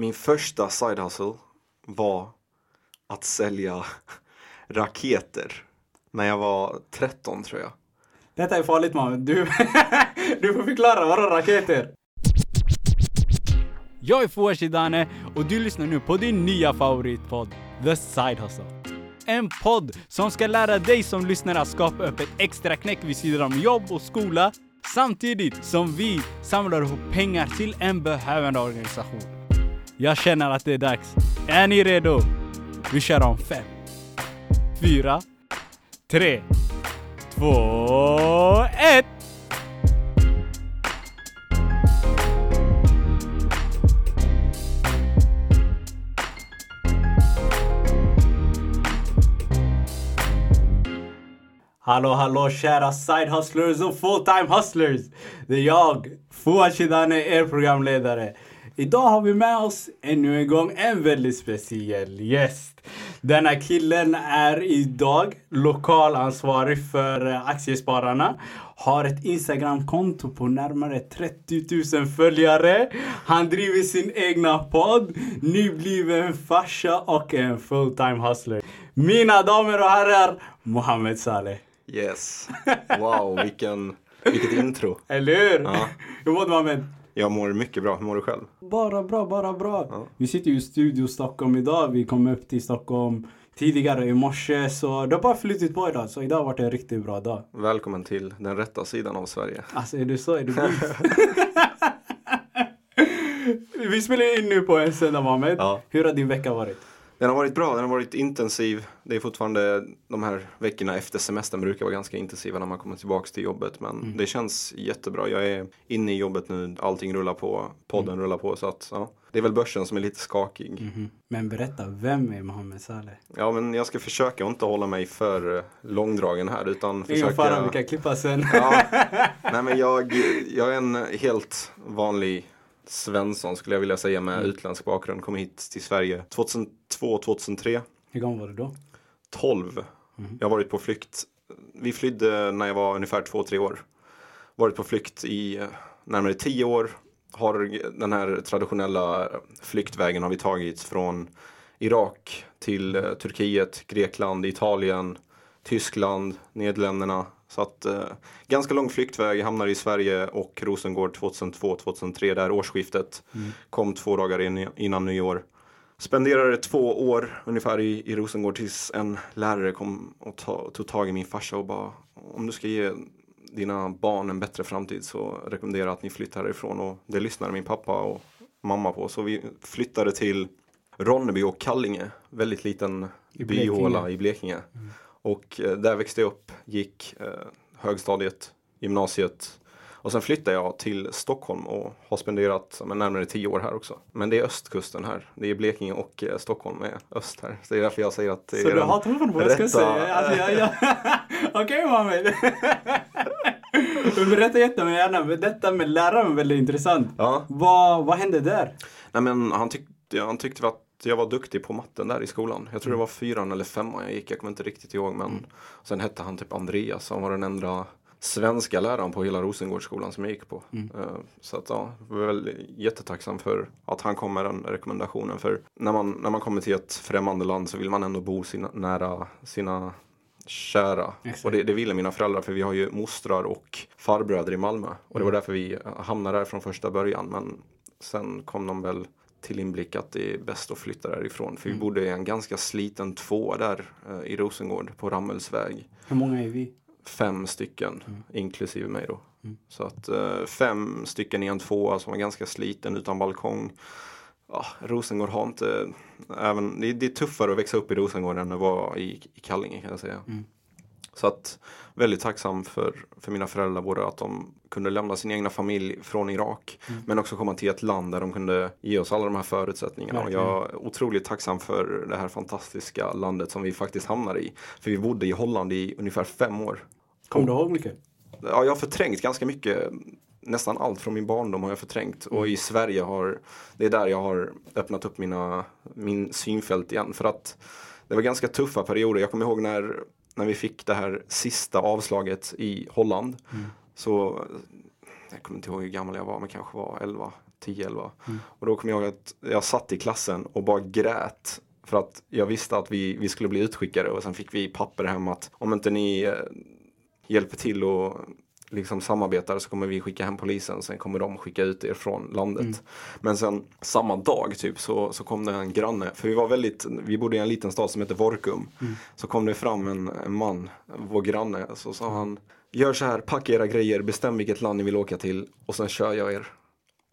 Min första side hustle var att sälja raketer när jag var 13 tror jag. Detta är farligt man. Du, du får förklara, vadå raketer? Jag är Fouad Shidane och du lyssnar nu på din nya favoritpodd, The Side Hustle. En podd som ska lära dig som lyssnar att skapa upp ett extra knäck vid sidan om jobb och skola samtidigt som vi samlar ihop pengar till en behövande organisation. Jag känner att det är dags. Är ni redo? Vi kör om fem, fyra, tre, två, ett! Hallå hallå kära side hustlers och full time hustlers! Det är jag, Fouad Shidane, er programledare. Idag har vi med oss ännu en gång en väldigt speciell gäst. Denna killen är idag lokalansvarig för eh, Aktiespararna. Har ett Instagramkonto på närmare 30 000 följare. Han driver sin egna podd, nybliven farsa och en full time hustler. Mina damer och herrar, Mohammed Saleh. Yes. Wow, vilken, vilket intro. Eller hur? Ja. Hur mår du Mohammed? Jag mår mycket bra. Hur mår du själv? Bara bra, bara bra. Ja. Vi sitter ju i Studio Stockholm idag. Vi kom upp till Stockholm tidigare i morse. Så det har bara flutit på idag. Så idag har varit en riktigt bra dag. Välkommen till den rätta sidan av Sverige. Alltså är du så? Är du? Vi spelar in nu på en söndag Mohammed. Ja. Hur har din vecka varit? Den har varit bra, den har varit intensiv. Det är fortfarande de här veckorna efter semestern brukar vara ganska intensiva när man kommer tillbaks till jobbet. Men det känns jättebra. Jag är inne i jobbet nu, allting rullar på, podden rullar på. Så att, ja. Det är väl börsen som är lite skakig. Mhm. Men berätta, vem är Mohammed Saleh? Ja, men jag ska försöka inte hålla mig för eh, långdragen här utan Ingen försöka... fara, vi kan klippa sen. Ja, nej men jag, jag är en helt vanlig Svensson skulle jag vilja säga med utländsk bakgrund. Kom hit till Sverige 2002, 2003, Hur gammal var du då? 12. Jag har varit på flykt. Vi flydde när jag var ungefär två, tre år. Varit på flykt i eh, närmare tio år. Har den här traditionella flyktvägen har vi tagit från Irak till eh, Turkiet, Grekland, Italien, Tyskland, Nederländerna. Så att eh, ganska lång flyktväg, hamnar i Sverige och Rosengård 2002-2003, där årsskiftet. Kom två dagar in, innan nyår. Spenderade två år ungefär i, i Rosengård tills en lärare kom och ta, tog tag i min farsa och bara om du ska ge dina barn en bättre framtid så rekommenderar jag att ni flyttar härifrån och det lyssnade min pappa och mamma på. Så vi flyttade till Ronneby och Kallinge, väldigt liten I byhåla i Blekinge. Och eh, där växte jag upp, gick eh, högstadiet, gymnasiet och sen flyttade jag till Stockholm och har spenderat men, närmare tio år här också. Men det är östkusten här. Det är Blekinge och eh, Stockholm är öst här. Så det är därför jag säger att det Så är du den hatar mig på vad jag ska rätta- säga? Alltså, jag, jag... Okej Mohammed. Men Berätta jättemycket gärna. Men Detta med läraren är väldigt intressant. Ja. Vad, vad hände där? Nej men han tyckte, han tyckte att jag var duktig på matten där i skolan. Jag tror Mm. det var fyran eller femman jag gick, jag kommer inte riktigt ihåg. Men sen hette han typ Andreas, han var den enda svenska läraren på hela Rosengårdsskolan som jag gick på. Mm. Eh, Så att ja, jag var väl jättetacksam för att han kom med den rekommendationen. För när man, när man kommer till ett främmande land så vill man ändå bo sina, nära sina kära. Exakt. Och det, det ville mina föräldrar för vi har ju mostrar och farbröder i Malmö. Och Mm. det var därför vi hamnade där från första början. Men sen kom de väl till inblick att det är bäst att flytta därifrån. För vi Mm. bodde i en ganska sliten tvåa där eh, i Rosengård på Rammelsväg. Hur många är vi? Fem stycken, Mm. inklusive mig då. Så att eh, fem stycken i en tvåa som var ganska sliten utan balkong. Ja, Rosengård har inte, även, det, det är tuffare att växa upp i Rosengård än det var i, i Kallinge kan jag säga. Så att väldigt tacksam för, för mina föräldrar både att de kunde lämna sin egna familj från Irak Mm. men också komma till ett land där de kunde ge oss alla de här förutsättningarna. Och jag är otroligt tacksam för det här fantastiska landet som vi faktiskt hamnade i. För vi bodde i Holland i ungefär fem år. Kommer du ihåg mycket? Ja, jag har förträngt ganska mycket. Nästan allt från min barndom har jag förträngt. Och Mm. i Sverige har, det är där jag har öppnat upp mina, min synfält igen. För att det var ganska tuffa perioder. Jag kommer ihåg när, när vi fick det här sista avslaget i Holland. Mm. Så, jag kommer inte ihåg hur gammal jag var, men kanske var 11, 10-11. Och då kommer jag ihåg att jag satt i klassen och bara grät. För att jag visste att vi, vi skulle bli utskickade och sen fick vi papper hem att om inte ni eh, hjälper till och liksom samarbetar så kommer vi skicka hem polisen. Sen kommer de skicka ut er från landet. Men sen samma dag typ så, så kom det en granne. För vi var väldigt, vi bodde i en liten stad som heter Vorkum. Så kom det fram en, en man, vår granne. Så sa han Gör så här, packa era grejer, bestäm vilket land ni vill åka till och sen kör jag er.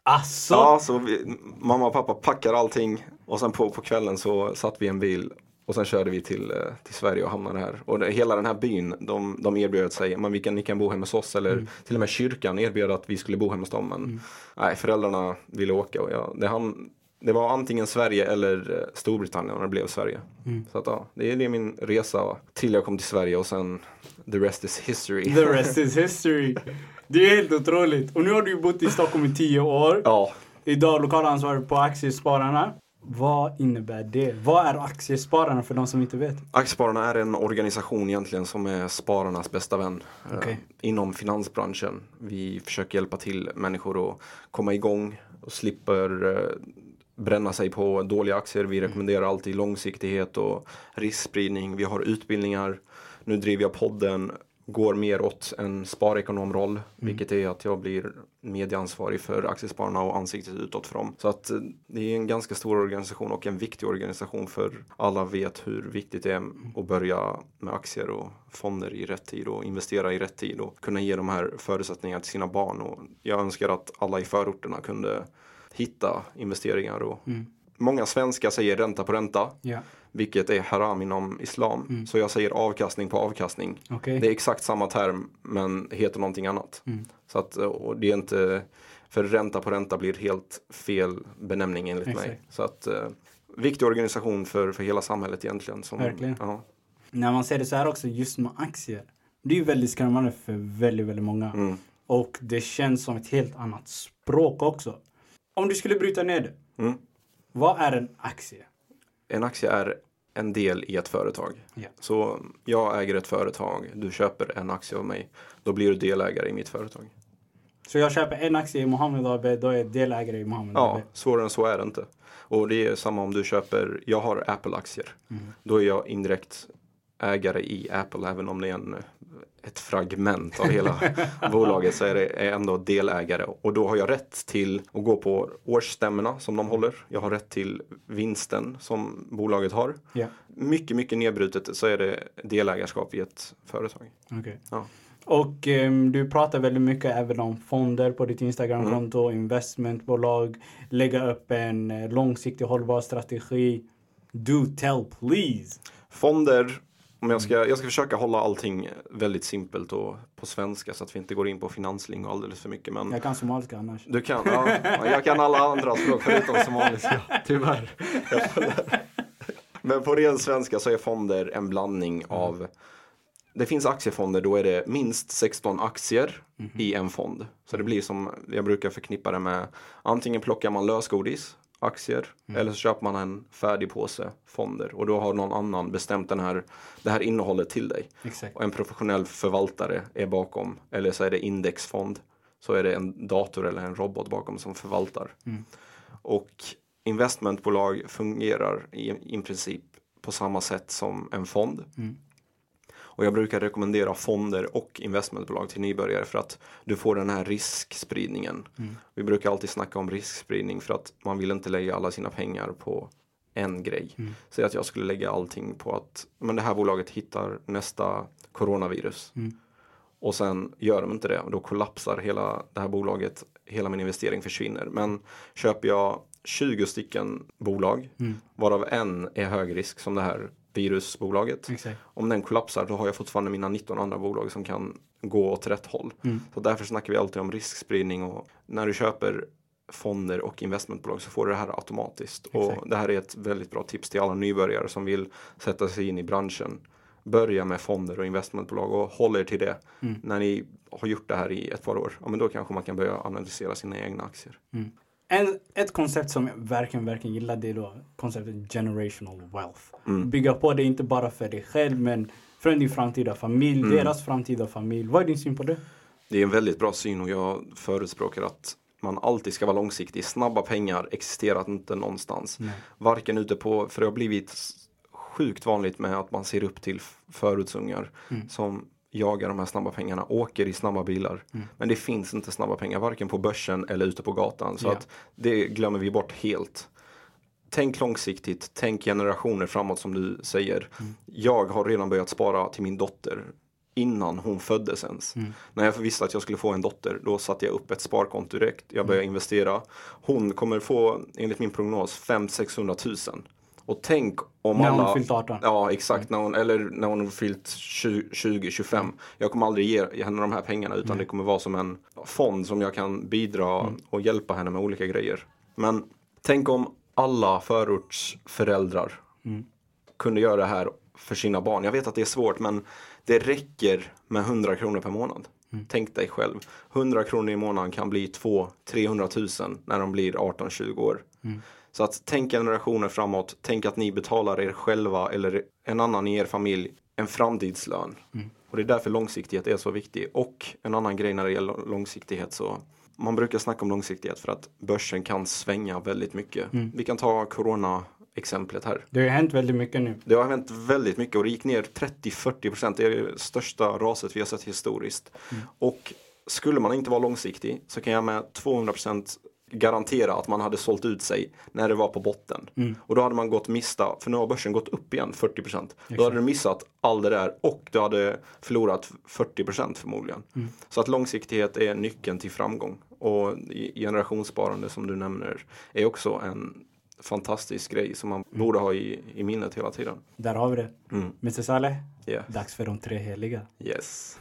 Asså? Ja, så vi, mamma och pappa packar allting och sen på, på kvällen så satt vi i en bil och sen körde vi till, eh, till Sverige och hamnade här. Och det, hela den här byn, de, de erbjöd sig, men vi kan, ni kan bo hemma hos oss eller till och med kyrkan erbjöd att vi skulle bo hemma hos dem. Men nej, föräldrarna ville åka och jag, det, han, det var antingen Sverige eller eh, Storbritannien och det blev Sverige. Så att, ja, det är, det min resa till jag kom till Sverige och sen the rest is history. The rest is history. Det är helt otroligt. Och nu har du bott i Stockholm i tio år. Ja, Idag lokalansvarig på Aktiespararna. Vad innebär det? Vad är Aktiespararna för de som inte vet? Aktiespararna är en organisation egentligen som är spararnas bästa vän eh, Okej. inom finansbranschen. Vi försöker hjälpa till människor att komma igång och slipper eh, bränna sig på dåliga aktier. Vi rekommenderar alltid långsiktighet och riskspridning. Vi har utbildningar. Nu driver jag podden går mer åt en sparekonomroll, vilket är att jag blir medieansvarig för Aktiespararna och ansiktet utåt för dem. Så att eh, det är en ganska stor organisation och en viktig organisation för alla vet hur viktigt det är att börja med aktier och fonder i rätt tid och investera i rätt tid och kunna ge de här förutsättningarna till sina barn. Och jag önskar att alla i förorterna kunde hitta investeringar och Många svenskar säger ränta på ränta, Ja. vilket är haram inom islam. Så jag säger avkastning på avkastning. Okej. Det är exakt samma term men heter någonting annat. Så att, och det är inte, för ränta på ränta blir helt fel benämning enligt mig. Exakt. Så att, eh, viktig organisation för, för hela samhället egentligen. Som, Verkligen. Ja. När man ser det så här också, just med aktier. Det är ju väldigt skrämmande för väldigt, väldigt många. Mm. Och det känns som ett helt annat språk också. Om du skulle bryta ner det. Mm. Vad är en aktie? En aktie är en del i ett företag. Ja. Så jag äger ett företag, du köper en aktie av mig. Då blir du delägare i mitt företag. Så jag köper en aktie i Mohammed AB, då är jag delägare i Mohammed Ja, AB. svårare än så är det inte. Och det är samma om du köper, jag har Apple-aktier. Då är jag indirekt ägare i Apple, även om det är en, ett fragment av hela bolaget så är det ändå delägare. Och då har jag rätt till att gå på årsstämmorna som de håller. Jag har rätt till vinsten som bolaget har. Ja, Mycket, mycket nedbrutet så är det delägarskap i ett företag. okej. Ja. Och ehm, du pratar väldigt mycket även om fonder på ditt Instagramkonto, investmentbolag, lägga upp en eh, långsiktig hållbar strategi. Do tell please. Fonder, om jag, ska, jag ska försöka hålla allting väldigt simpelt och på svenska så att vi inte går in på finanslingo alldeles för mycket. Men Jag kan somaliska annars. du kan, ja, jag kan alla andra språk förutom somaliska, tyvärr. Men på ren svenska så är fonder en blandning av det finns aktiefonder, då är det minst 16 aktier i en fond. Så det blir som, jag brukar förknippa det med, antingen plockar man lösgodis, aktier, eller så köper man en färdig påse fonder. Och då har någon annan bestämt den här, det här innehållet till dig. Exakt. Och en professionell förvaltare är bakom, eller så är det indexfond. Så är det en dator eller en robot bakom som förvaltar. Och investmentbolag fungerar i, i princip på samma sätt som en fond. Och jag brukar rekommendera fonder och investmentbolag till nybörjare för att du får den här riskspridningen. Vi brukar alltid snacka om riskspridning för att man vill inte lägga alla sina pengar på en grej. Säg att jag skulle lägga allting på att men det här bolaget hittar nästa coronavirus. Och sen gör de inte det och då kollapsar hela det här bolaget, hela min investering försvinner. Men köper jag 20 stycken bolag, varav en är hög risk som det här virusbolaget. Exakt. Om den kollapsar då har jag fortfarande mina 19 andra bolag som kan gå åt rätt håll. Mm. Så därför snackar vi alltid om riskspridning och när du köper fonder och investmentbolag så får du det här automatiskt. Exakt. Och det här är ett väldigt bra tips till alla nybörjare som vill sätta sig in i branschen. Börja med fonder och investmentbolag och håll er till det. Mm. När ni har gjort det här i ett par år, ja, men då kanske man kan börja analysera sina egna aktier. En, ett koncept som jag verkligen, verkligen gillar det är då konceptet generational wealth. Mm. Bygga på det inte bara för dig själv men för din framtida familj, Mm. deras framtida familj. Vad är din syn på det? Det är en väldigt bra syn och jag förespråkar att man alltid ska vara långsiktig. Snabba pengar existerar inte någonstans. Nej. Varken ute på, för det har blivit sjukt vanligt med att man ser upp till förortsungar Mm. som jagar de här snabba pengarna, åker i snabba bilar. Mm. Men det finns inte snabba pengar, varken på börsen eller ute på gatan. Så Ja. att det glömmer vi bort helt. Tänk långsiktigt, tänk generationer framåt som du säger. Mm. Jag har redan börjat spara till min dotter innan hon föddes ens. Mm. När jag visste att jag skulle få en dotter, då satte jag upp ett sparkonto direkt. Jag började investera. Hon kommer få, enligt min prognos, 500-600 000. Och tänk om När alla... hon fyllt 18. Ja, exakt. När hon, eller när hon fyllt 20-25. Jag kommer aldrig ge henne de här pengarna utan det kommer vara som en fond som jag kan bidra och hjälpa henne med olika grejer. Men tänk om alla förortsföräldrar kunde göra det här för sina barn. Jag vet att det är svårt men det räcker med 100 kronor per månad. Tänk dig själv. 100 kronor i månaden kan bli 200-300 000 när de blir 18-20 år. Så att tänk generationer framåt. Tänk att ni betalar er själva eller en annan i er familj en framtidslön. Och det är därför långsiktighet är så viktig. Och en annan grej när det gäller långsiktighet så man brukar snacka om långsiktighet för att börsen kan svänga väldigt mycket. Vi kan ta corona-exemplet här. Det har hänt väldigt mycket nu. Det har hänt väldigt mycket och det gick ner 30-40 procent. Det är det största raset vi har sett historiskt. Och skulle man inte vara långsiktig så kan jag med 200 procent garantera att man hade sålt ut sig när det var på botten. Och då hade man gått mista, för nu har börsen gått upp igen 40 procent. Då hade du missat all det där och du hade förlorat 40 procent förmodligen. Så att långsiktighet är nyckeln till framgång. Och generationssparande som du nämner är också en fantastisk grej som man borde ha i, i minnet hela tiden. Där har vi det. Mm. Mr Saleh, Yeah. dags för de tre heliga. Yes.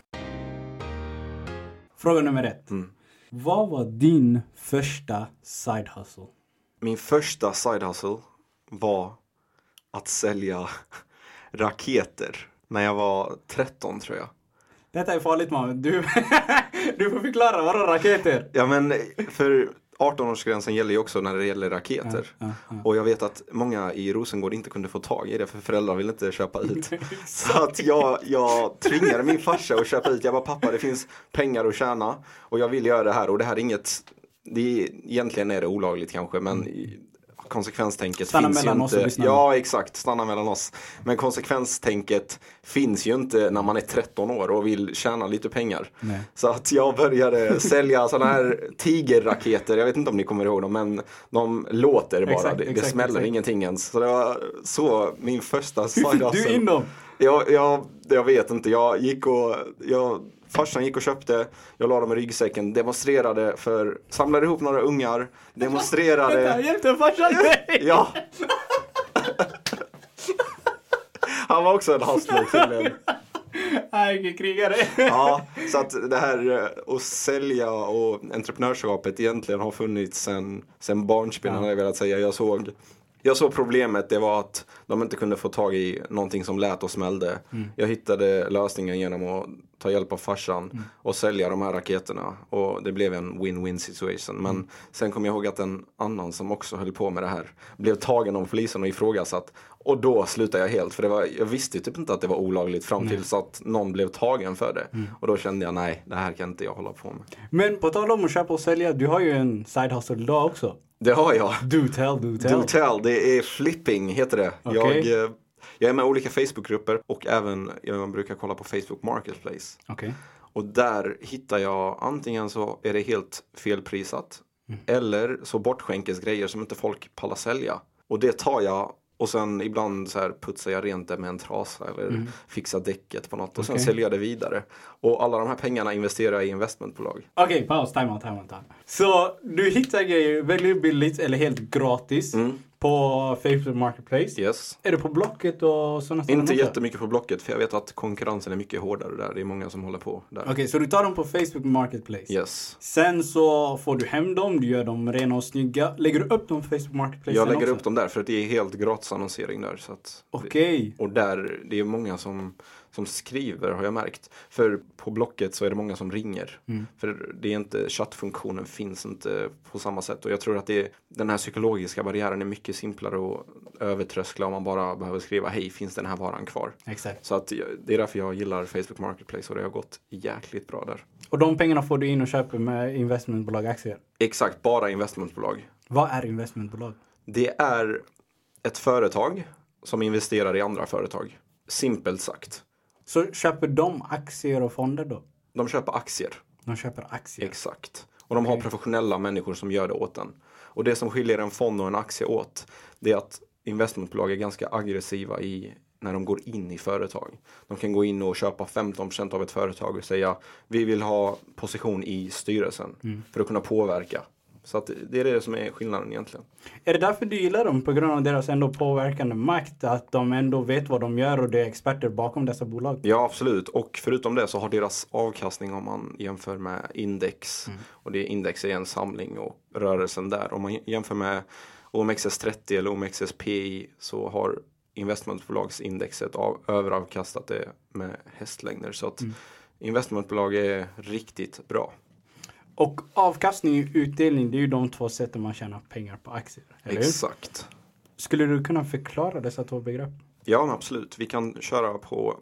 Fråga nummer ett. Mm. Vad var din första side hustle? Min första side hustle var att sälja raketer när jag var 13 tror jag. Detta är farligt man. Du, du får förklara, vadå raketer? Ja men för 18-årsgränsen gäller ju också när det gäller raketer. Ja, ja. Och jag vet att många i Rosengård inte kunde få tag i det för föräldrar ville inte köpa ut. Så att jag, jag tvingade min farsa att köpa ut. Jag bara pappa det finns pengar att tjäna och jag vill göra det här och det här är inget det är, egentligen är det olagligt kanske men i- konsekvenstänket Stanna finns ju mellan oss och lyssnarna. Ja exakt, stanna mellan oss. Men konsekvenstänket finns ju inte när man är 13 år och vill tjäna lite pengar. Nej. Så att jag började sälja sådana här tigerraketer, jag vet inte om ni kommer ihåg dem men de låter bara, Exakt, det, det exakt, smäller exakt. ingenting ens. Så det var så min första Hur side fick du in dem? Jag, jag, jag vet inte, jag gick och, jag, farsan gick och köpte, jag la dem i ryggsäcken, demonstrerade för, samlade ihop några ungar, Vänta, demonstrerade. hjälpte farsan dig? Ja! Han var också en hustler tydligen. Nej, vilken krigare. Ja, så att det här eh, att sälja och entreprenörskapet egentligen har funnits sen, sen barnsben, Ja. hade jag velat säga. Jag såg, jag såg problemet, det var att de inte kunde få tag i någonting som lät och smällde. Jag hittade lösningen genom att ta hjälp av farsan och sälja de här raketerna. Och det blev en win-win situation. Men sen kom jag ihåg att en annan som också höll på med det här blev tagen av polisen och ifrågasatt. Och då slutade jag helt, för det var, jag visste typ inte att det var olagligt fram tills att någon blev tagen för det. Och då kände jag, nej, det här kan inte jag hålla på med. Men på tal om att köpa och sälja, du har ju en side hustle idag också. Det har jag. Do tell, do tell. Do tell, det är flipping heter det. Okej. Jag, eh, jag är med i olika Facebookgrupper och även jag brukar kolla på Facebook Marketplace. Okej. Och där hittar jag antingen så är det helt felprisat Mm. eller så bortskänkes grejer som inte folk pallar sälja. Och det tar jag och sen ibland så här putsar jag rent det med en trasa eller fixar däcket på något och sen Mm. Okej. säljer jag det vidare. Och alla de här pengarna investerar jag i investmentbolag. Okej, paus. Time out, time out, time out. Så du hittar grejer väldigt billigt eller helt gratis Mm. På Facebook Marketplace. Yes. Är det på Blocket och sådana Inte ställen också? jättemycket på Blocket för jag vet att konkurrensen är mycket hårdare där. Det är många som håller på där. Okej, så du tar dem på Facebook Marketplace. Yes. Sen så får du hem dem, du gör dem rena och snygga. Lägger du upp dem på Facebook Marketplace Jag lägger också? upp dem där för att det är helt gratis annonsering där. Okej. Och där, det är många som, som skriver har jag märkt. För på Blocket så är det många som ringer. Mm. För det är inte, chattfunktionen finns inte på samma sätt. Och jag tror att det den här psykologiska barriären är mycket simplare att övertröskla om man bara behöver skriva hej, finns den här varan kvar? Exakt. Så att det är därför jag gillar Facebook Marketplace och det har gått jäkligt bra där. Och de pengarna får du in och köper med investmentbolag aktier. Exakt, bara investmentbolag. Vad är investmentbolag? Det är ett företag som investerar i andra företag. Simpelt sagt. Så köper de aktier och fonder då? De köper aktier. De köper aktier? Exakt. Och de har professionella människor som gör det åt den. Och det som skiljer en fond och en aktie åt, det är att investmentbolag är ganska aggressiva i när de går in i företag. De kan gå in och köpa 15% av ett företag och säga vi vill ha position i styrelsen för att kunna påverka. Så att det är det som är skillnaden egentligen. Är det därför du gillar dem? På grund av deras ändå påverkande makt? Att de ändå vet vad de gör och det är experter bakom dessa bolag? Ja, absolut. Och förutom det så har deras avkastning om man jämför med index. Och det index är en samling och rörelsen där. Om man jämför med OMXS30 eller OMXS-PI så har investmentbolagsindexet av, överavkastat det med hästlängder. Så att investmentbolag är riktigt bra. Och avkastning och utdelning, det är ju de två sätten man tjänar pengar på aktier. Exakt. Skulle du kunna förklara dessa två begrepp? Ja, absolut. Vi kan köra på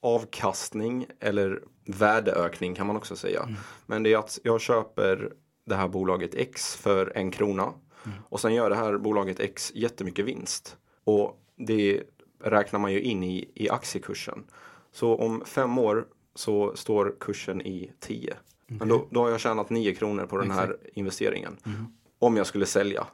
avkastning eller värdeökning kan man också säga. Men det är att jag köper det här bolaget X för en krona och sen gör det här bolaget X jättemycket vinst. Och det räknar man ju in i, i aktiekursen. Så om fem år så står kursen i 10. Men då, då har jag tjänat 9 kronor på den här investeringen. Om jag skulle sälja.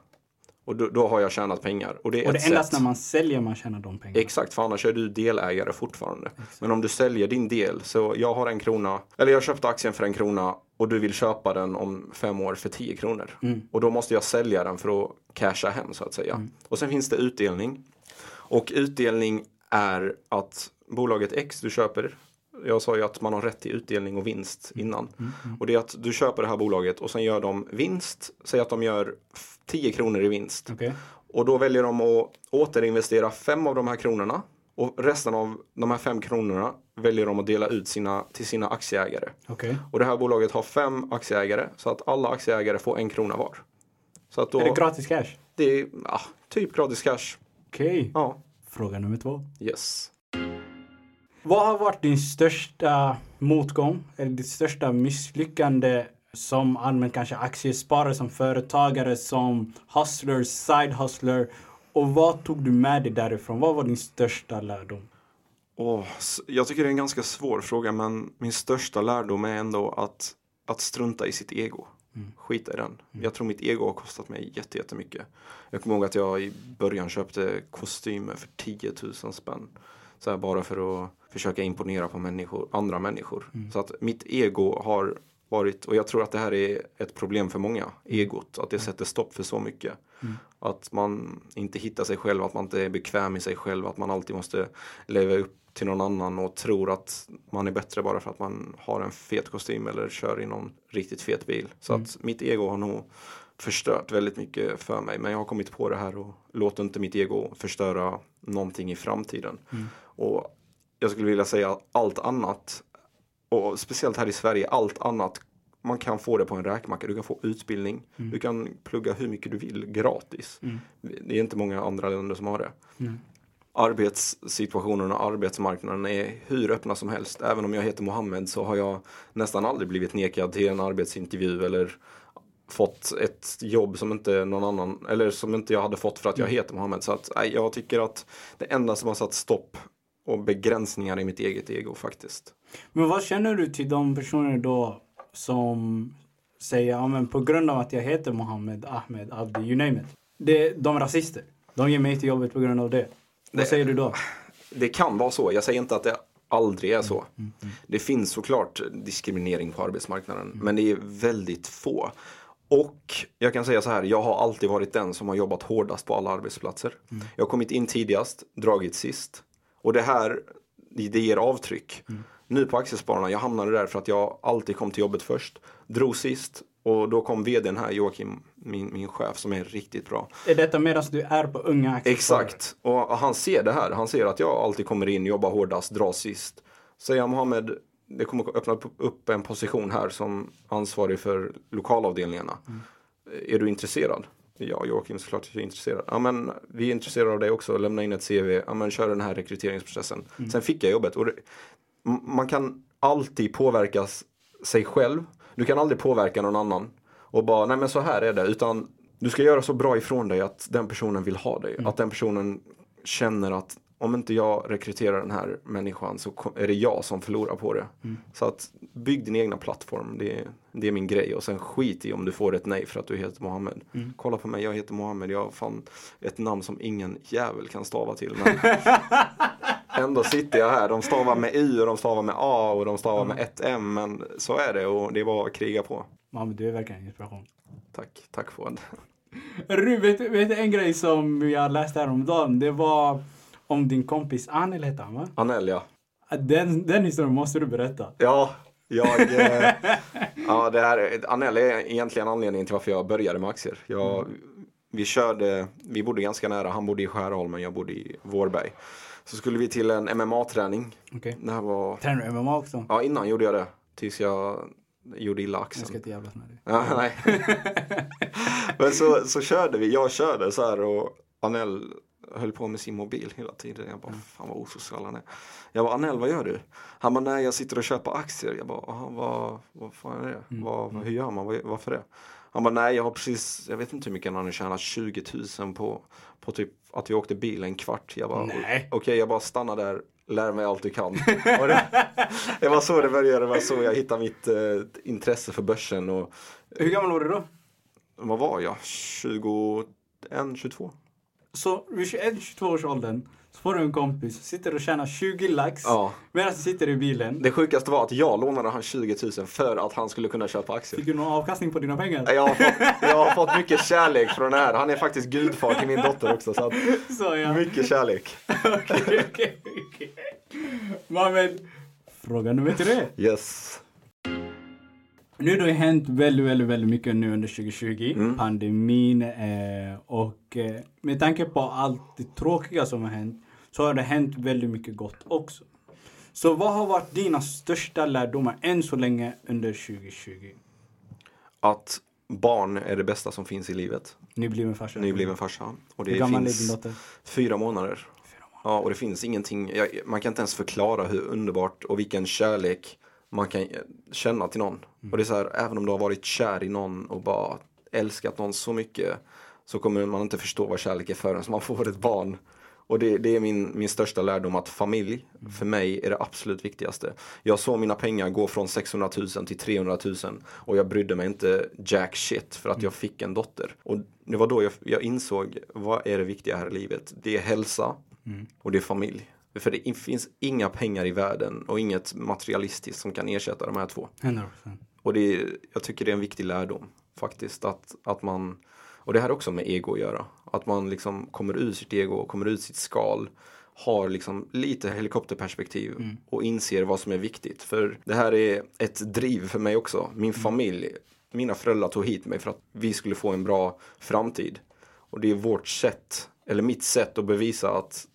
Och då, då har jag tjänat pengar. Och det är Och det är endast sätt. när man säljer man tjänar de pengarna. Exakt, för annars är du delägare fortfarande. Men om du säljer din del, så jag har en krona, eller jag köpte aktien för en krona och du vill köpa den om fem år för 10 kronor. Och då måste jag sälja den för att casha hem så att säga. Och sen finns det utdelning. Och utdelning är att bolaget X du köper, jag sa ju att man har rätt till utdelning och vinst innan. Och det är att du köper det här bolaget och sen gör de vinst, säg att de gör f- 10 kronor i vinst. Okej. Och då väljer de att återinvestera fem av de här kronorna. Och resten av de här fem kronorna väljer de att dela ut sina, till sina aktieägare. Okej. Och det här bolaget har fem aktieägare så att alla aktieägare får en krona var. Så att då, Är det gratis cash? det är ja, typ gratis cash. Okej. Ja, Fråga nummer två. yes. Vad har varit din största motgång eller ditt största misslyckande som allmänt kanske aktiesparare, som företagare, som hustler, side hustler? Och vad tog du med dig därifrån? Vad var din största lärdom? S- jag tycker det är en ganska svår fråga men min största lärdom är ändå att, att strunta i sitt ego. Skita i den. Jag tror mitt ego har kostat mig jätte- jättemycket. Jag kommer ihåg att jag i början köpte kostymer för 10 000 spänn. Så här bara för att försöka imponera på människor, andra människor. Så att mitt ego har varit, och jag tror att det här är ett problem för många, egot. Att det sätter stopp för så mycket. Att man inte hittar sig själv, att man inte är bekväm i sig själv, att man alltid måste leva upp till någon annan och tror att man är bättre bara för att man har en fet kostym eller kör i någon riktigt fet bil. Så att mitt ego har nog förstört väldigt mycket för mig. Men jag har kommit på det här och låter inte mitt ego förstöra någonting i framtiden. Och jag skulle vilja säga allt annat, och speciellt här i Sverige, allt annat man kan få det på en räkmacka. Du kan få utbildning. Du kan plugga hur mycket du vill gratis. Det är inte många andra länder som har det. Arbetssituationen och arbetsmarknaden är hur öppna som helst. Även om jag heter Mohammed så har jag nästan aldrig blivit nekad till en arbetsintervju eller fått ett jobb som inte någon annan, eller som inte jag hade fått för att jag heter Mohammed. Så att, nej, jag tycker att det enda som har satt stopp och begränsningar i mitt eget ego faktiskt. Men vad känner du till de personer då som säger, ja men på grund av att jag heter Mohammed, Ahmed, Abdi, you name it. Det, de är rasister. De ger mig till jobbet på grund av det. Vad Det- säger du då? Det kan vara så. Jag säger inte att det aldrig är så. Det finns såklart diskriminering på arbetsmarknaden, men det är väldigt få. Och jag kan säga så här, jag har alltid varit den som har jobbat hårdast på alla arbetsplatser. Jag har kommit in tidigast, dragit sist. Och det här, det ger avtryck. Nu på Aktiespararna, jag hamnade där för att jag alltid kom till jobbet först, drog sist och då kom vdn här, Joakim, min, min chef som är riktigt bra. Är detta medan du är på unga aktiesparare? Exakt. Och han ser det här. Han ser att jag alltid kommer in, jobbar hårdast, drar sist. Säger Mohammed, det kommer öppna upp- upp en position här som ansvarig för lokalavdelningarna. Är du intresserad? Ja, Joakim såklart jag är intresserad. Ja, men vi är intresserade av dig också. Lämna in ett CV. Ja, men kör den här rekryteringsprocessen. Sen fick jag jobbet. Och det, man kan alltid påverkas sig själv. Du kan aldrig påverka någon annan. Och bara, nej men så här är det. Utan du ska göra så bra ifrån dig att den personen vill ha dig. Att den personen känner att om inte jag rekryterar den här människan så är det jag som förlorar på det. Så att bygg din egna plattform. Det är, det är min grej. Och sen skit i om du får ett nej för att du heter Mohammed. Kolla på mig, jag heter Mohammed. Jag har fan ett namn som ingen jävel kan stava till. Men ändå sitter jag här. De stavar med U och de stavar med A och de stavar med ett M. Men så är det och det är bara att kriga på. Mohammed, du är verkligen en inspiration. Tack, tack Fouad. Du, vet, vet du en grej som jag läste häromdagen? Det var om din kompis Anel hette han va? Anel ja. Den, den historien måste du berätta. Ja, jag... Eh, ja, det här, är- Anel är egentligen anledningen till varför jag började med aktier. Jag, vi körde, vi bodde ganska nära, han bodde i Skärholmen, jag bodde i Vårberg. Så skulle vi till en MMA-träning. Okej. Det här var, Tränar du MMA också? ja innan gjorde jag det. Tills jag gjorde illa Jag axeln. ska inte jävlas med dig. Ja, nej. Men så, så körde vi, jag körde så här och Anel höll på med sin mobil hela tiden. Jag bara, fan vad osocial han är. Jag bara, Anel vad gör du? Han bara, nej jag sitter och köper aktier. Jag bara, aha, vad, vad fan är det? Vad, hur gör man? Vad, varför det? Han bara, nej jag har precis, jag vet inte hur mycket han hade tjänat, 20 000 på, på typ att vi åkte bil en kvart. Jag bara, okej jag bara stannar där, lär mig allt du kan. Det, det var så det började, det var så jag hittade mitt eh, intresse för börsen. Och, Hur gammal var du då? vad var jag? 21, 22? Så vid 21-22 års åldern så får du en kompis sitter och tjänar 20 lax Ja. medan du sitter i bilen. Det sjukaste var att jag lånade han 20 000 för att han skulle kunna köpa aktier. Fick du någon avkastning på dina pengar? Jag har, fått, jag har fått mycket kärlek från det här. Han är faktiskt gudfar till min dotter också. Så Så ja. mycket kärlek. Okej, okej, okej. Fråga nummer tre. Yes. Nu har det hänt väldigt, väldigt, väldigt mycket nu under 2020. Mm. Pandemin eh, och eh, med tanke på allt det tråkiga som har hänt så har det hänt väldigt mycket gott också. Så vad har varit dina största lärdomar än så länge under 2020? Att barn är det bästa som finns i livet. Nybliven farsa. Nybliven farsa. Och det Hur gammal är finns din dotter? fyra månader. Fyra månader. Ja, och det finns ingenting. Jag, man kan inte ens förklara hur underbart och vilken kärlek man kan känna till någon. Och det är så här, även om du har varit kär i någon och bara älskat någon så mycket så kommer man inte förstå vad kärlek är förrän man får ett barn. Och det, det är min, min största lärdom att familj, för mig är det absolut viktigaste. Jag såg mina pengar gå från 600 000 till 300 000 och jag brydde mig inte jack shit för att jag fick en dotter. Och det var då jag, jag insåg, vad är det viktiga här i livet? Det är hälsa och det är familj. För det finns inga pengar i världen och inget materialistiskt som kan ersätta de här två. 100%. Och det är, jag tycker det är en viktig lärdom faktiskt. Att, att man, och det här också med ego att göra. Att man liksom kommer ur sitt ego, kommer ut sitt skal. Har liksom lite helikopterperspektiv och inser vad som är viktigt. För det här är ett driv för mig också. Min familj, mina föräldrar tog hit mig för att vi skulle få en bra framtid. Och det är vårt sätt, eller mitt sätt att bevisa att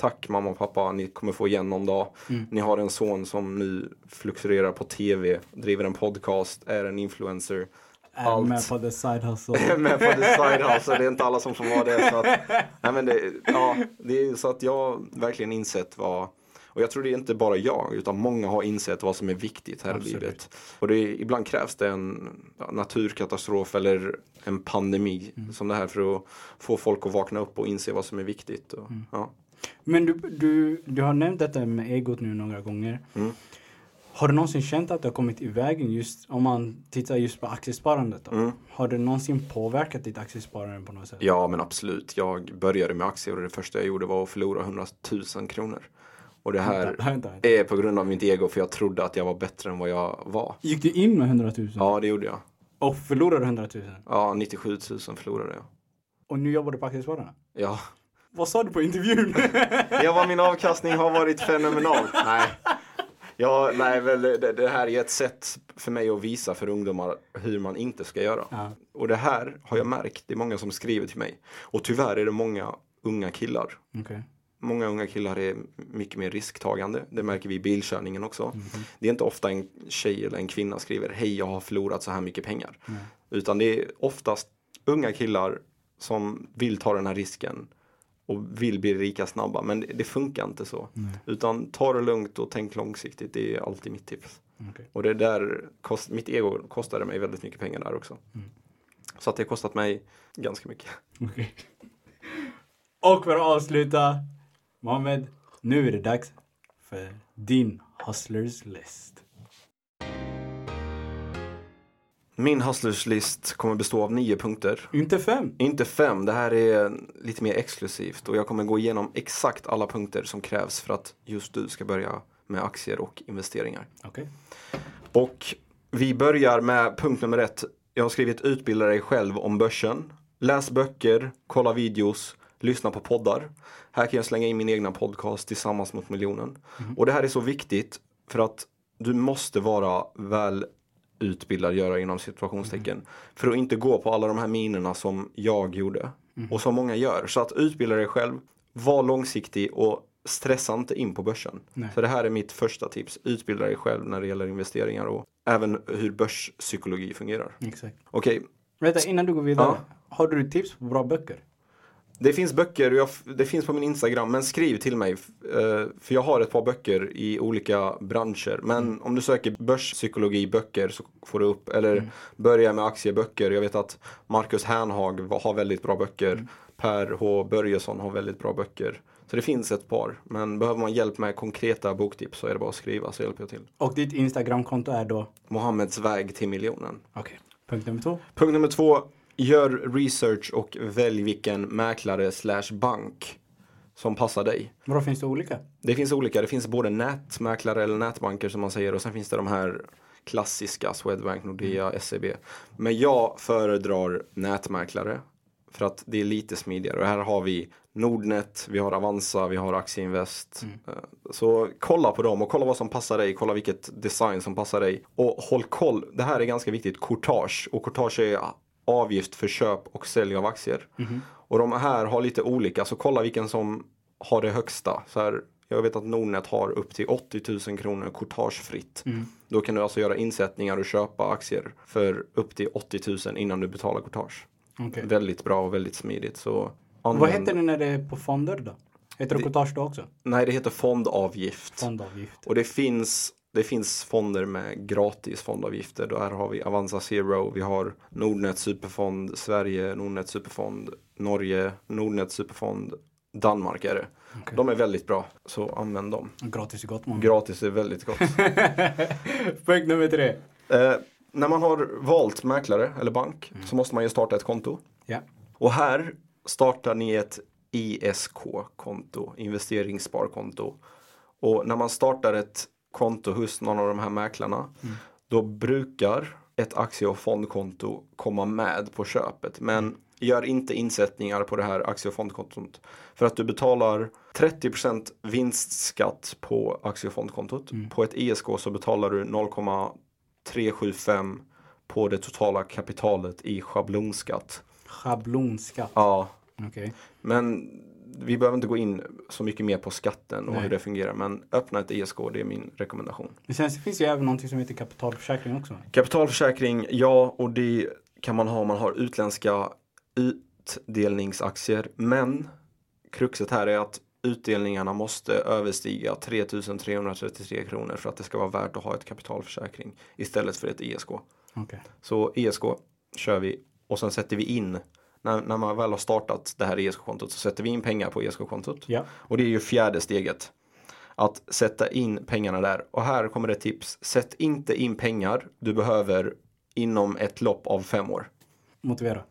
Tack mamma och pappa, ni kommer få igen någon dag. Ni har en son som nu fluktuerar på tv, driver en podcast, är en influencer. Är Allt. med på the side hustle. Är med på the side hustle, det är inte alla som får vara det. Så att, nej men det, ja, det är så att jag verkligen insett vad och jag tror det är inte bara jag, utan många har insett vad som är viktigt här Absolut. i livet. Och det ibland krävs det en naturkatastrof eller en pandemi som det här för att få folk att vakna upp och inse vad som är viktigt. Och, ja. Men du, du, du har nämnt detta med egot nu några gånger. Mm. Har du någonsin känt att du har kommit i vägen just om man tittar just på aktiesparandet? Då? Mm. Har det någonsin påverkat ditt aktiesparande på något sätt? Ja, men absolut. Jag började med aktier och det första jag gjorde var att förlora 100 000 kronor. Och det här Vänta, vänta, vänta. är på grund av mitt ego för jag trodde att jag var bättre än vad jag var. Gick du in med 100 000 Ja, det gjorde jag. och förlorade 100 000? Ja, 97 000 förlorade jag. Och nu jobbar du på Aktiespararna? Ja. Vad sa du på intervjun? Ja, vad min avkastning har varit fenomenal. Nej. Ja, nej, väl, det, det här är ett sätt för mig att visa för ungdomar hur man inte ska göra. ja. Och det här har jag märkt, det är många som skriver till mig. Och tyvärr är det många unga killar. Okej. Många unga killar är mycket mer risktagande. Det märker vi i bilkörningen också. Det är inte ofta en tjej eller en kvinna skriver hej jag har förlorat så här mycket pengar. Utan det är oftast unga killar som vill ta den här risken och vill bli rika snabba. Men det, det funkar inte så. Utan ta det lugnt och tänk långsiktigt. Det är alltid mitt tips. Okej. Och det där, kost, mitt ego kostade mig väldigt mycket pengar där också. Så att det har kostat mig ganska mycket. Okej. Och för att avsluta, Mohammed, nu är det dags för din Hustlers list. Min hustlers kommer bestå av nio punkter. Inte fem. Inte fem, det här är lite mer exklusivt och jag kommer gå igenom exakt alla punkter som krävs för att just du ska börja med aktier och investeringar. Okej. Och vi börjar med punkt nummer ett. Jag har skrivit utbilda dig själv om börsen. Läs böcker, kolla videos, lyssna på poddar. Här kan jag slänga in min egna podcast tillsammans mot miljonen. Och det här är så viktigt för att du måste vara väl utbildad, göra inom situationstecken. För att inte gå på alla de här minerna som jag gjorde. Och som många gör. Så att utbilda dig själv, var långsiktig och stressa inte in på börsen. Nej. Så det här är mitt första tips. Utbilda dig själv när det gäller investeringar och även hur börspsykologi fungerar. Exakt. Okej, Vänta, innan du går vidare. Har du tips på bra böcker? Det finns böcker, jag, det finns på min Instagram, men skriv till mig. eh, För jag har ett par böcker i olika branscher. Men om du söker börspsykologi böcker så får du upp, eller börja med aktieböcker. Jag vet att Marcus Hernhag har väldigt bra böcker. Per H Börjesson har väldigt bra böcker. Så det finns ett par. Men behöver man hjälp med konkreta boktips så är det bara att skriva så hjälper jag till. Och ditt Instagramkonto är då? Mohammeds väg till miljonen. Okej. Punkt nummer två. Punkt nummer två. Gör research och välj vilken mäklare slash bank som passar dig. Vadå, finns det olika? Det finns olika. Det finns både nätmäklare eller nätbanker som man säger och sen finns det de här klassiska Swedbank, Nordea, SEB. Men jag föredrar nätmäklare för att det är lite smidigare. Och här har vi Nordnet, vi har Avanza, vi har Aktieinvest. Eh, Så kolla på dem och kolla vad som passar dig, kolla vilket design som passar dig. Och håll koll, det här är ganska viktigt, courtage. Och courtage är avgift för köp och sälj av aktier. Och de här har lite olika, så kolla vilken som har det högsta. Så här, jag vet att Nordnet har upp till 80 000 kronor courtagefritt. Då kan du alltså göra insättningar och köpa aktier för upp till 80 000 innan du betalar courtage. Okej. Väldigt bra och väldigt smidigt. Så Vad använd- heter det när det är på fonder då? Heter det courtage då också? Nej, det heter fondavgift. Fondavgift. Och det finns, det finns fonder med gratis fondavgifter. Där har vi Avanza Zero, vi har Nordnet Superfond, Sverige, Nordnet Superfond, Norge, Nordnet Superfond, Danmark är det. Okej. De är väldigt bra, så använd dem. Gratis är gott man. Gratis är väldigt gott. Punkt nummer tre. eh, när man har valt mäklare eller bank så måste man ju starta ett konto. Ja. Och här startar ni ett ISK-konto, investeringssparkonto. Och när man startar ett konto hos någon av de här mäklarna då brukar ett aktie och fondkonto komma med på köpet. Men gör inte insättningar på det här aktie och fondkontot. För att du betalar 30% vinstskatt på aktie och fondkontot. På ett ISK så betalar du 0,375 på det totala kapitalet i schablonskatt. Schablonskatt. Ja, Okej. men vi behöver inte gå in så mycket mer på skatten och Nej. hur det fungerar. Men öppna ett ISK, det är min rekommendation. Men sen finns det ju även någonting som heter kapitalförsäkring också. Kapitalförsäkring, ja, och det kan man ha om man har utländska utdelningsaktier. Men kruxet här är att utdelningarna måste överstiga 3333 kronor för att det ska vara värt att ha ett kapitalförsäkring istället för ett ISK. Okej. Så ISK kör vi och sen sätter vi in när, när man väl har startat det här ISK-kontot så sätter vi in pengar på ISK-kontot. Ja. Och det är ju fjärde steget. Att sätta in pengarna där. Och här kommer det tips. Sätt inte in pengar du behöver inom ett lopp av fem år. Motivera.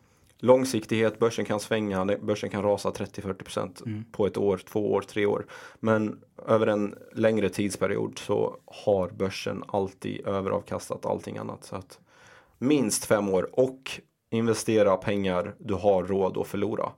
Långsiktighet, börsen kan svänga, börsen kan rasa 30-40% på ett år, två år, tre år. Men över en längre tidsperiod så har börsen alltid överavkastat allting annat. Så att minst fem år och investera pengar du har råd att förlora.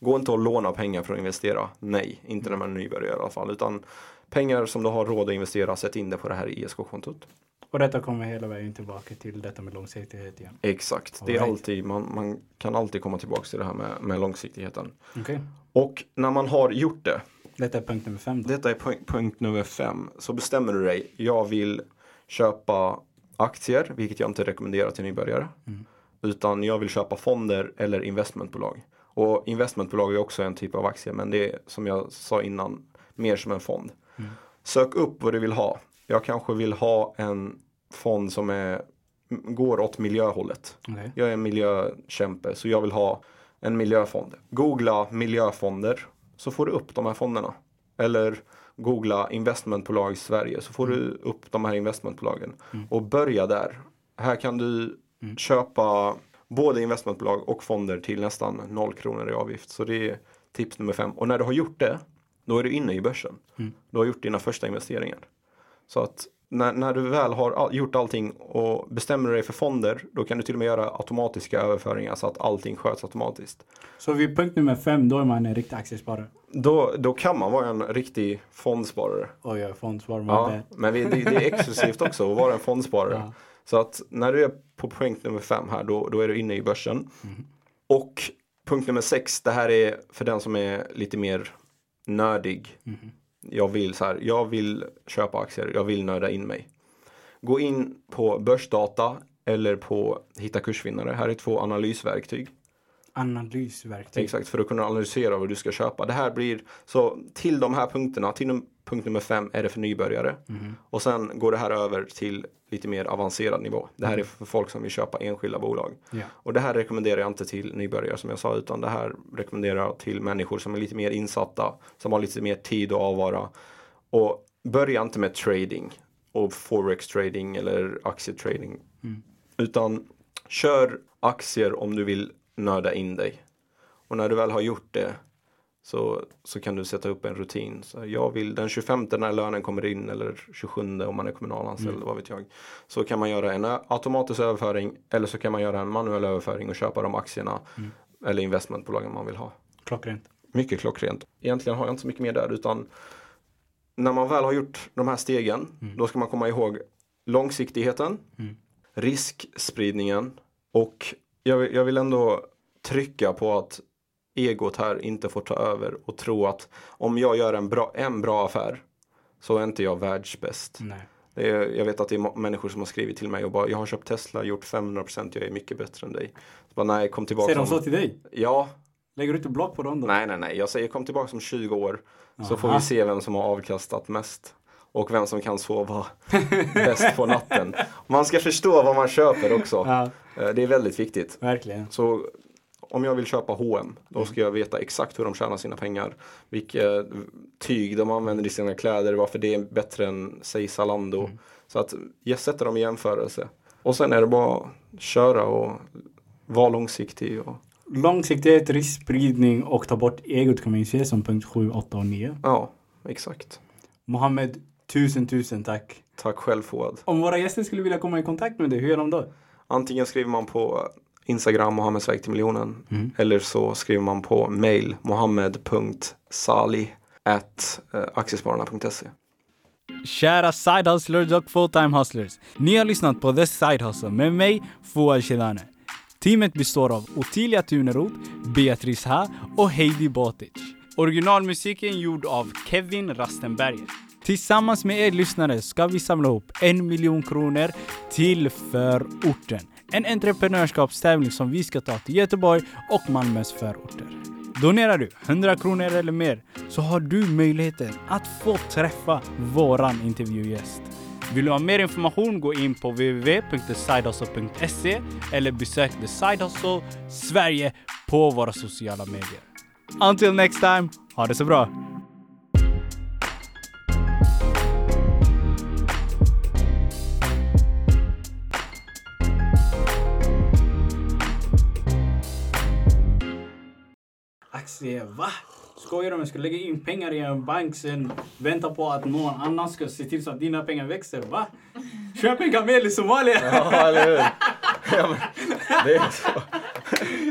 Gå inte och låna pengar för att investera. Nej, inte när man är nybörjare i alla fall. Utan pengar som du har råd att investera, sätt in det på det här ISK-kontot. Och detta kommer hela vägen tillbaka till detta med långsiktighet igen. Exakt, det är alltid, man, man kan alltid komma tillbaka till det här med, med långsiktigheten. Okej. Och när man har gjort det, Detta är punkt nummer fem då. detta är punkt, punkt nummer fem, så bestämmer du dig. Jag vill köpa aktier, vilket jag inte rekommenderar till nybörjare. Utan jag vill köpa fonder eller investmentbolag. Och investmentbolag är också en typ av aktie, men det är som jag sa innan, mer som en fond. Sök upp vad du vill ha. Jag kanske vill ha en fond som är, går åt miljöhållet. Okej. Jag är en miljökämpe så jag vill ha en miljöfond. Googla miljöfonder så får du upp de här fonderna. Eller googla investmentbolag i Sverige så får du upp de här investmentbolagen. Och börja där. Här kan du köpa både investmentbolag och fonder till nästan noll kronor i avgift. Så det är tips nummer fem. Och när du har gjort det, då är du inne i börsen. Du har gjort dina första investeringar. Så att när, när du väl har all, gjort allting och bestämmer dig för fonder, då kan du till och med göra automatiska överföringar så att allting sköts automatiskt. Så vid punkt nummer fem, då är man en riktig aktiesparare. Då, då kan man vara en riktig fondsparare. Oj, jag är fondsparare. Ja, Ja. men vi, det, det är exklusivt också att vara en fondsparare. Ja. Så att när du är på punkt nummer fem här, då, då är du inne i börsen. Mm. Och punkt nummer sex, det här är för den som är lite mer nördig. Mm. Jag vill så här, jag vill köpa aktier, jag vill nörda in mig. Gå in på börsdata eller på hitta kursvinnare. Här är två analysverktyg. Analysverktyg. Exakt, för att kunna analysera vad du ska köpa. Det här blir, så till de här punkterna, till punkt nummer fem är det för nybörjare. Och sen går det här över till lite mer avancerad nivå. Det här är för folk som vill köpa enskilda bolag. Ja. Och det här rekommenderar jag inte till nybörjare som jag sa, utan det här rekommenderar jag till människor som är lite mer insatta, som har lite mer tid att avvara. Och börja inte med trading och forex trading eller aktietrading. Utan kör aktier om du vill nörda in dig. Och när du väl har gjort det så, så kan du sätta upp en rutin. Så jag vill den 25 när lönen kommer in eller 27 om man är kommunalanställd, vad vet jag. Så kan man göra en automatisk överföring eller så kan man göra en manuell överföring och köpa de aktierna eller investmentbolagen man vill ha. Klockrent. Mycket klockrent. Egentligen har jag inte så mycket mer där utan när man väl har gjort de här stegen då ska man komma ihåg långsiktigheten, riskspridningen och jag, vill- jag vill ändå trycka på att egot här inte får ta över och tro att om jag gör en bra, en bra affär så är inte jag världsbäst. Nej. Är, jag vet att det är människor som har skrivit till mig och bara jag har köpt Tesla, gjort 500% jag är mycket bättre än dig. Så bara, nej, kom tillbaka. Säger de så till dig? Ja, Lägger du inte block på dem då? Nej, nej, nej. Jag säger kom tillbaka om 20 år. Så får Aha. vi se vem som har avkastat mest. Och vem som kan sova bäst på natten. Man ska förstå vad man köper också. Ja, Det är väldigt viktigt. verkligen. Så om jag vill köpa H&M då ska jag veta exakt hur de tjänar sina pengar. Vilka tyg de använder i sina kläder, varför det är bättre än säg Zalando. Så att jag sätter dem i jämförelse. Och sen är det bara att köra och vara långsiktig. Och, Långsiktighet, riskspridning och ta bort egot kan man ju se som punkt 7, 8 och 9. ja, exakt. Mohammed, tusen tusen tack. Tack själv Fouad. Om våra gäster skulle vilja komma i kontakt med dig, hur gör de då? Antingen skriver man på Instagram Mohammeds väg till miljonen. Eller så skriver man på mail mohammed.sali at eh, aktiespararna.se. Kära side hustlers och full-time hustlers. Ni har lyssnat på The Side Hustle med mig, Fouad Shedane. Teamet består av Ottilia Tuneroth, Beatrice Ha och Heidi Botic. Originalmusiken gjord av Kevin Rastenberger. Tillsammans med er lyssnare ska vi samla ihop en miljon kronor till förorten. En entreprenörskapstävling som vi ska ta till Göteborg och Malmös förorter. Donerar du 100 kronor eller mer så har du möjligheten att få träffa våran intervjugäst. Vill du ha mer information gå in på www.thesidehustle.se eller besök The Side Hustle Sverige på våra sociala medier. Until next time, ha det så bra! Aktier, va? Skojar du jag ska lägga in pengar i en bank sen vänta på att någon annan ska se till så att dina pengar växer, va? Köp en kamel i Somalia! Ja, eller hur? Ja, men, det är så.